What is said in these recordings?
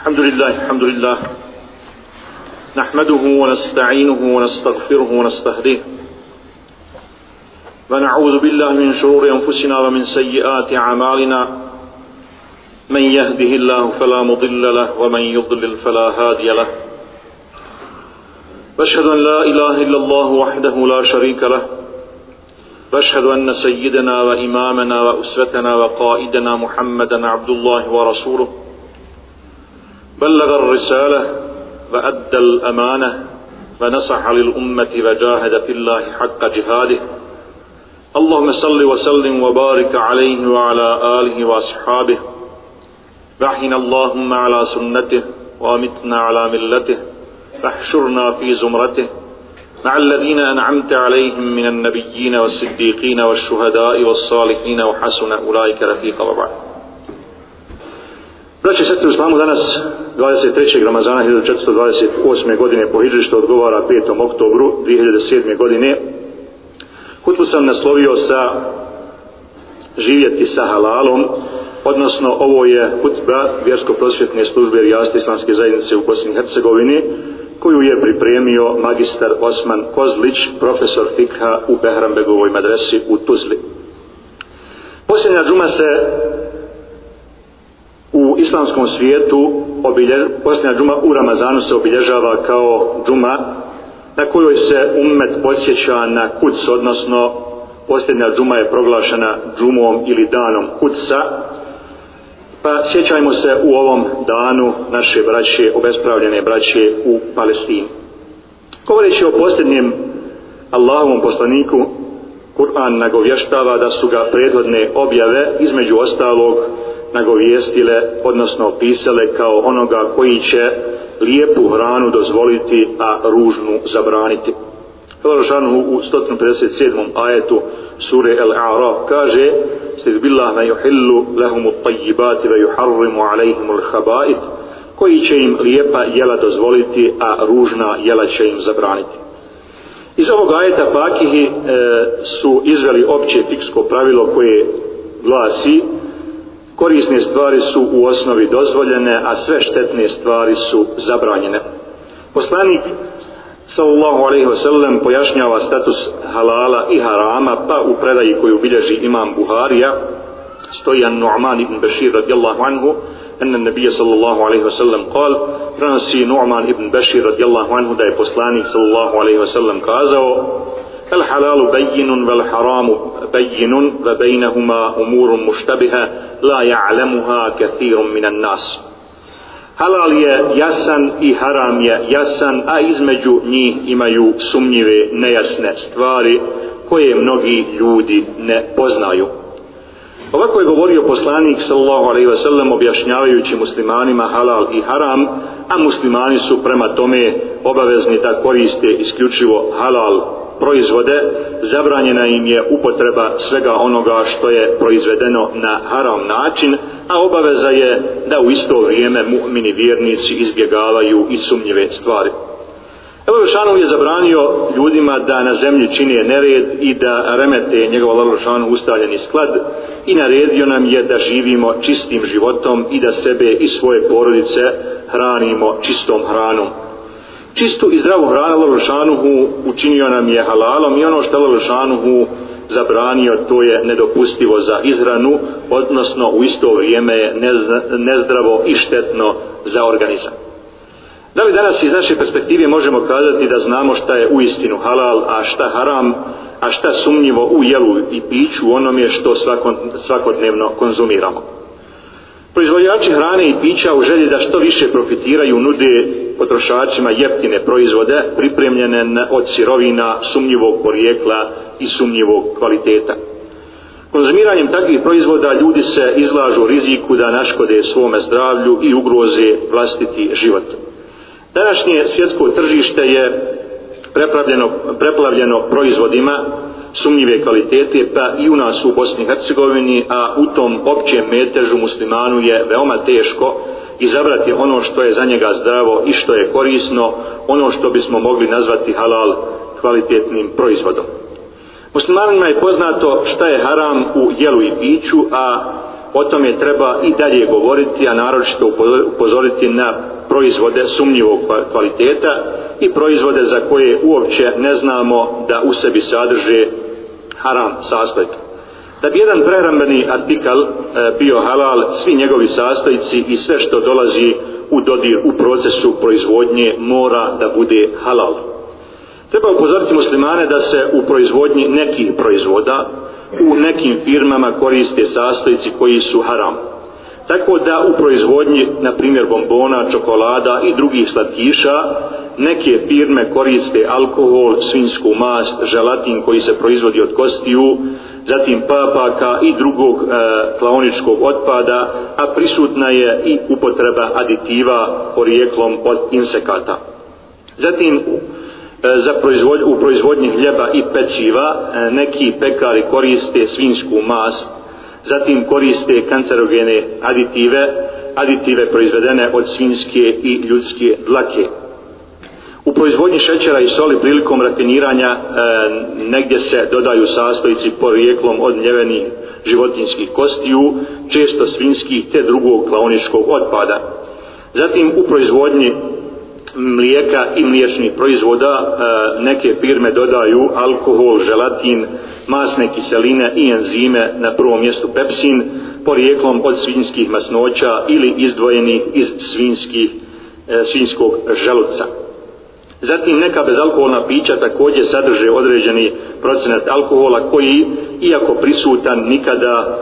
الحمد لله الحمد لله نحمده ونستعينه ونستغفره ونستهديه ونعوذ بالله من شرور أنفسنا ومن سيئات أعمالنا من يهده الله فلا مضل له ومن يضلل فلا هادي له واشهد أن لا إله إلا الله وحده لا شريك له واشهد أن سيدنا وإمامنا وأسرتنا وقائدنا محمدا عبد الله ورسوله بلغ الرسالة وأدى الأمانة ونصح للأمة وجاهد في الله حق جهاده اللهم صل وسلم وبارك عليه وعلى آله وأصحابه رحنا اللهم على سنته وامتنا على ملته فاحشرنا في زمرته مع الذين أنعمت عليهم من النبيين والصديقين والشهداء والصالحين وحسن أولئك رفيق وبعد Braće i sestre, u danas 23. Ramazana 1428. godine po Hidrištu odgovara 5. oktobru 2007. godine hutbu sam naslovio sa živjeti sa halalom odnosno ovo je hutba vjersko-prosvjetne službe Rijaste Islamske zajednice u Bosni i Hercegovini koju je pripremio magistar Osman Kozlić, profesor Fikha u Behrambegovoj madresi u Tuzli. Posljednja džuma se u islamskom svijetu obilje, posljednja džuma u Ramazanu se obilježava kao džuma na kojoj se ummet podsjeća na kuc, odnosno posljednja džuma je proglašena džumom ili danom kuca. Pa sjećajmo se u ovom danu naše braće, obespravljene braće u Palestini. Govoreći o posljednjem Allahovom poslaniku, Kur'an nagovještava da su ga prethodne objave, između ostalog, nagovijestile, odnosno opisale kao onoga koji će lijepu hranu dozvoliti, a ružnu zabraniti. Hrvatsan u 157. ajetu sure El araf kaže Sid billah ne yuhillu lahum utajibati ve yuharrimu alaihim ul-habait koji će im lijepa jela dozvoliti, a ružna jela će im zabraniti. Iz ovog ajeta pakihi e, su izveli opće fiksko pravilo koje glasi korisne stvari su u osnovi dozvoljene, a sve štetne stvari su zabranjene. Poslanik sallallahu alaihi wa sallam pojašnjava status halala i harama, pa u predaji koju bilježi imam Buharija, stoji an Nu'man ibn Bashir radijallahu anhu, enne nebija sallallahu alaihi wa sallam kal, prenosi Nu'man ibn Bashir radijallahu anhu da je poslanik sallallahu alaihi wa sallam kazao, الحلال بين والحرام بين وبينهما أمور مشتبهة لا يعلمها كثير من الناس Halal je jasan i haram je jasan, a između njih imaju sumnjive, nejasne stvari koje mnogi ljudi ne poznaju. Ovako je govorio poslanik sallallahu alaihi wa sallam objašnjavajući muslimanima halal i haram, a muslimani su prema tome obavezni da koriste isključivo halal proizvode, zabranjena im je upotreba svega onoga što je proizvedeno na haram način, a obaveza je da u isto vrijeme mu'mini vjernici izbjegavaju i sumnjive stvari. Lelšanu je zabranio ljudima da na zemlji čini nered i da remete njegov Lelšanu ustavljeni sklad i naredio nam je da živimo čistim životom i da sebe i svoje porodice hranimo čistom hranom. Čistu i zdravu hranu Lelšanuhu učinio nam je halalom i ono što Lelšanuhu zabranio to je nedopustivo za izranu, odnosno u isto vrijeme je nezdravo i štetno za organizam. Da li danas iz naše perspektive možemo kazati da znamo šta je u istinu halal, a šta haram, a šta sumnjivo u jelu i piću onome što svakon, svakodnevno konzumiramo. Proizvodjači hrane i pića u želji da što više profitiraju nude potrošačima jeftine proizvode pripremljene od sirovina sumnjivog porijekla i sumnjivog kvaliteta. Konzumiranjem takvih proizvoda ljudi se izlažu riziku da naškode svome zdravlju i ugroze vlastiti život. Današnje svjetsko tržište je preplavljeno, preplavljeno proizvodima sumnjive kvalitete pa i u nas u Bosni i Hercegovini, a u tom općem metežu muslimanu je veoma teško izabrati ono što je za njega zdravo i što je korisno, ono što bismo mogli nazvati halal kvalitetnim proizvodom. Muslimanima je poznato šta je haram u jelu i piću, a o tome treba i dalje govoriti, a naročito upozoriti na proizvode sumnjivog pa- kvaliteta i proizvode za koje uopće ne znamo da u sebi sadrže haram sastojke. Da bi jedan prerambeni artikal e, bio halal, svi njegovi sastojci i sve što dolazi u dodir u procesu proizvodnje mora da bude halal. Treba upozoriti muslimane da se u proizvodnji nekih proizvoda u nekim firmama koriste sastojci koji su haram tako da u proizvodnji, na primjer bombona, čokolada i drugih slatkiša, neke firme koriste alkohol, svinjsku mast, želatin koji se proizvodi od kostiju, zatim papaka i drugog e, klaoničkog otpada, a prisutna je i upotreba aditiva porijeklom od insekata. Zatim e, za proizvod, u proizvodnji hljeba i peciva e, neki pekari koriste svinjsku mast, zatim koriste kancerogene aditive, aditive proizvedene od svinske i ljudske dlake. U proizvodnji šećera i soli prilikom rafiniranja e, negdje se dodaju sastojci porijeklom od ljevenih životinskih kostiju, često svinskih te drugog klauničkog otpada. Zatim u proizvodnji mlijeka i mliječnih proizvoda e, neke firme dodaju alkohol, želatin, masne kiseline i enzime, na prvom mjestu pepsin, porijeklom od svinjskih masnoća ili izdvojenih iz svinjskih, e, svinjskog želuca. Zatim neka bezalkoholna pića također sadrže određeni procenat alkohola koji, iako prisutan, nikada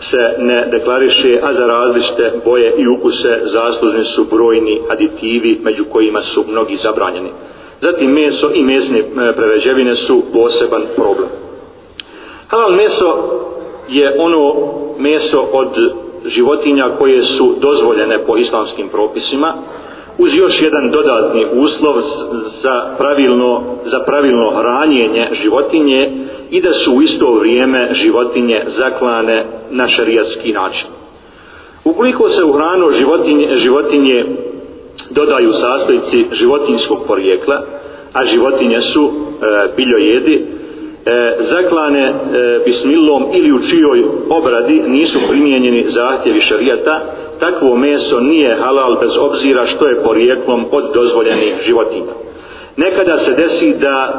se ne deklariše, a za različite boje i ukuse zaslužni su brojni aditivi među kojima su mnogi zabranjeni. Zatim meso i mesne e, preveđevine su poseban problem. Halal meso je ono meso od životinja koje su dozvoljene po islamskim propisima, uz još jedan dodatni uslov za pravilno, za pravilno hranjenje životinje i da su u isto vrijeme životinje zaklane na šarijatski način. Ukoliko se u hranu životinje, životinje dodaju sastojci životinjskog porijekla, a životinje su e, biljojedi, biljojedi, e, zaklane e, bismilom ili u čijoj obradi nisu primijenjeni zahtjevi šarijata, takvo meso nije halal bez obzira što je porijeklom od dozvoljenih životinja. Nekada se desi da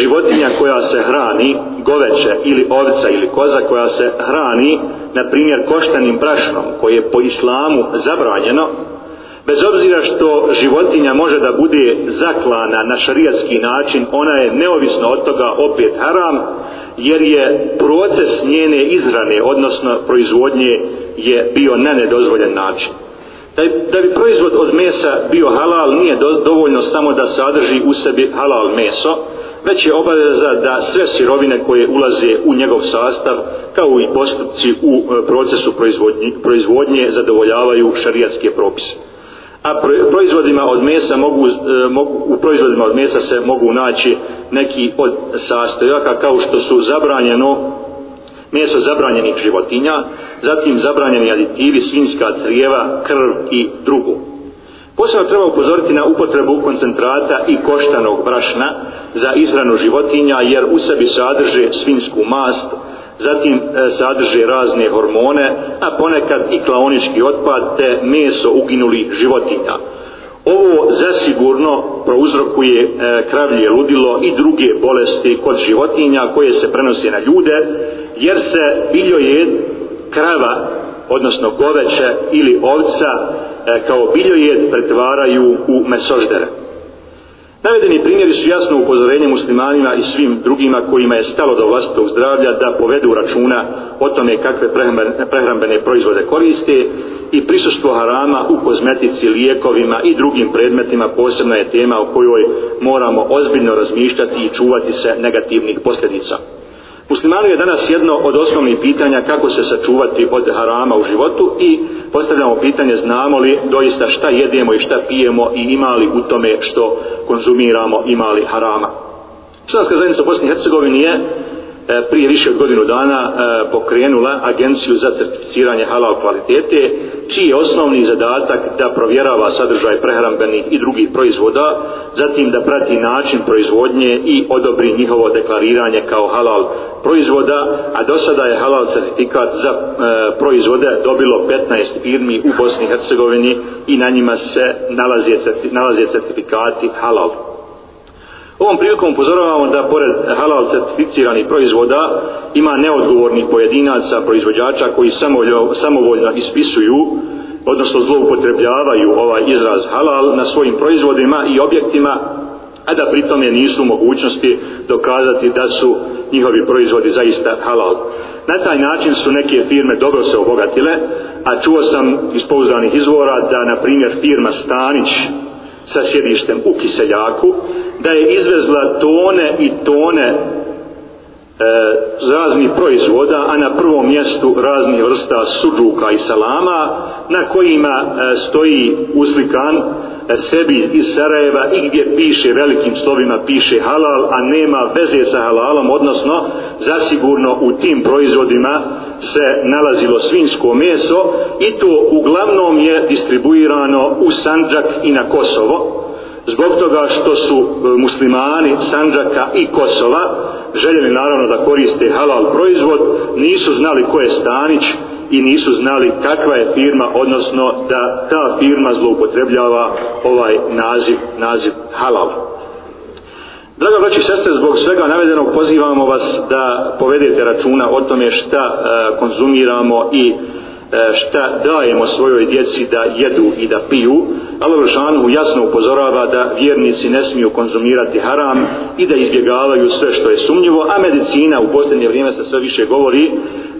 životinja koja se hrani, goveće ili ovca ili koza koja se hrani, na primjer koštanim brašnom koje je po islamu zabranjeno, Bez obzira što životinja može da bude zaklana na šarijatski način, ona je neovisno od toga opet haram, jer je proces njene izrane, odnosno proizvodnje, je bio na nedozvoljen način. Da bi proizvod od mesa bio halal, nije dovoljno samo da sadrži u sebi halal meso, već je obaveza da sve sirovine koje ulaze u njegov sastav, kao i postupci u e, procesu proizvodnje, zadovoljavaju šarijatske propise a proizvodima od mesa mogu, e, mogu, u proizvodima od mesa se mogu naći neki od sastojaka kao što su zabranjeno meso zabranjenih životinja, zatim zabranjeni aditivi, svinjska crijeva, krv i drugo. Posebno treba upozoriti na upotrebu koncentrata i koštanog brašna za izranu životinja jer u sebi sadrže svinsku mast, zatim e, sadrži razne hormone, a ponekad i klaonički otpad te meso uginulih životinja. Ovo zasigurno prouzrokuje e, kravlje ludilo i druge bolesti kod životinja koje se prenose na ljude, jer se biljojed krava, odnosno goveće ili ovca, e, kao biljojed pretvaraju u mesoždere. Navedeni primjeri su jasno upozorenje muslimanima i svim drugima kojima je stalo do vlastitog zdravlja da povedu računa o tome kakve prehrambene proizvode koriste i prisustvo harama u kozmetici, lijekovima i drugim predmetima posebna je tema o kojoj moramo ozbiljno razmišljati i čuvati se negativnih posljedica. Muslimanu je danas jedno od osnovnih pitanja kako se sačuvati od harama u životu i postavljamo pitanje znamo li doista šta jedemo i šta pijemo i imali u tome što konzumiramo imali harama. Članska zajednica Bosni i Hercegovini je E, prije više od godinu dana e, pokrenula agenciju za certificiranje halal kvalitete, čiji je osnovni zadatak da provjerava sadržaj prehrambenih i drugih proizvoda, zatim da prati način proizvodnje i odobri njihovo deklariranje kao halal proizvoda, a do sada je halal certifikat za e, proizvode dobilo 15 firmi u Bosni i Hercegovini i na njima se nalaze, certi, nalaze certifikati halal. Ovom prilikom upozoravamo da pored halal certificiranih proizvoda ima neodgovornih pojedinaca, proizvođača koji samovoljno, samovoljno ispisuju, odnosno zloupotrebljavaju ovaj izraz halal na svojim proizvodima i objektima, a da pritome nisu mogućnosti dokazati da su njihovi proizvodi zaista halal. Na taj način su neke firme dobro se obogatile, a čuo sam iz pouzdanih izvora da, na primjer, firma Stanić, sa sjedištem u Kiseljaku, da je izvezla tone i tone e, raznih proizvoda, a na prvom mjestu raznih vrsta suđuka i salama, na kojima e, stoji uslikan e, sebi iz Sarajeva i gdje piše velikim slovima piše halal, a nema veze sa halalom, odnosno zasigurno u tim proizvodima se nalazilo svinsko meso i to uglavnom je distribuirano u Sanđak i na Kosovo zbog toga što su e, muslimani Sanđaka i Kosova željeli naravno da koriste halal proizvod nisu znali ko je Stanić i nisu znali kakva je firma odnosno da ta firma zloupotrebljava ovaj naziv naziv halala Draga braći i sestre, zbog svega navedenog pozivamo vas da povedete računa o tome šta e, konzumiramo i e, šta dajemo svojoj djeci da jedu i da piju. Alavršan u jasno upozorava da vjernici ne smiju konzumirati haram i da izbjegavaju sve što je sumnjivo, a medicina u posljednje vrijeme se sve više govori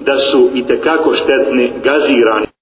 da su i tekako štetni gazirani.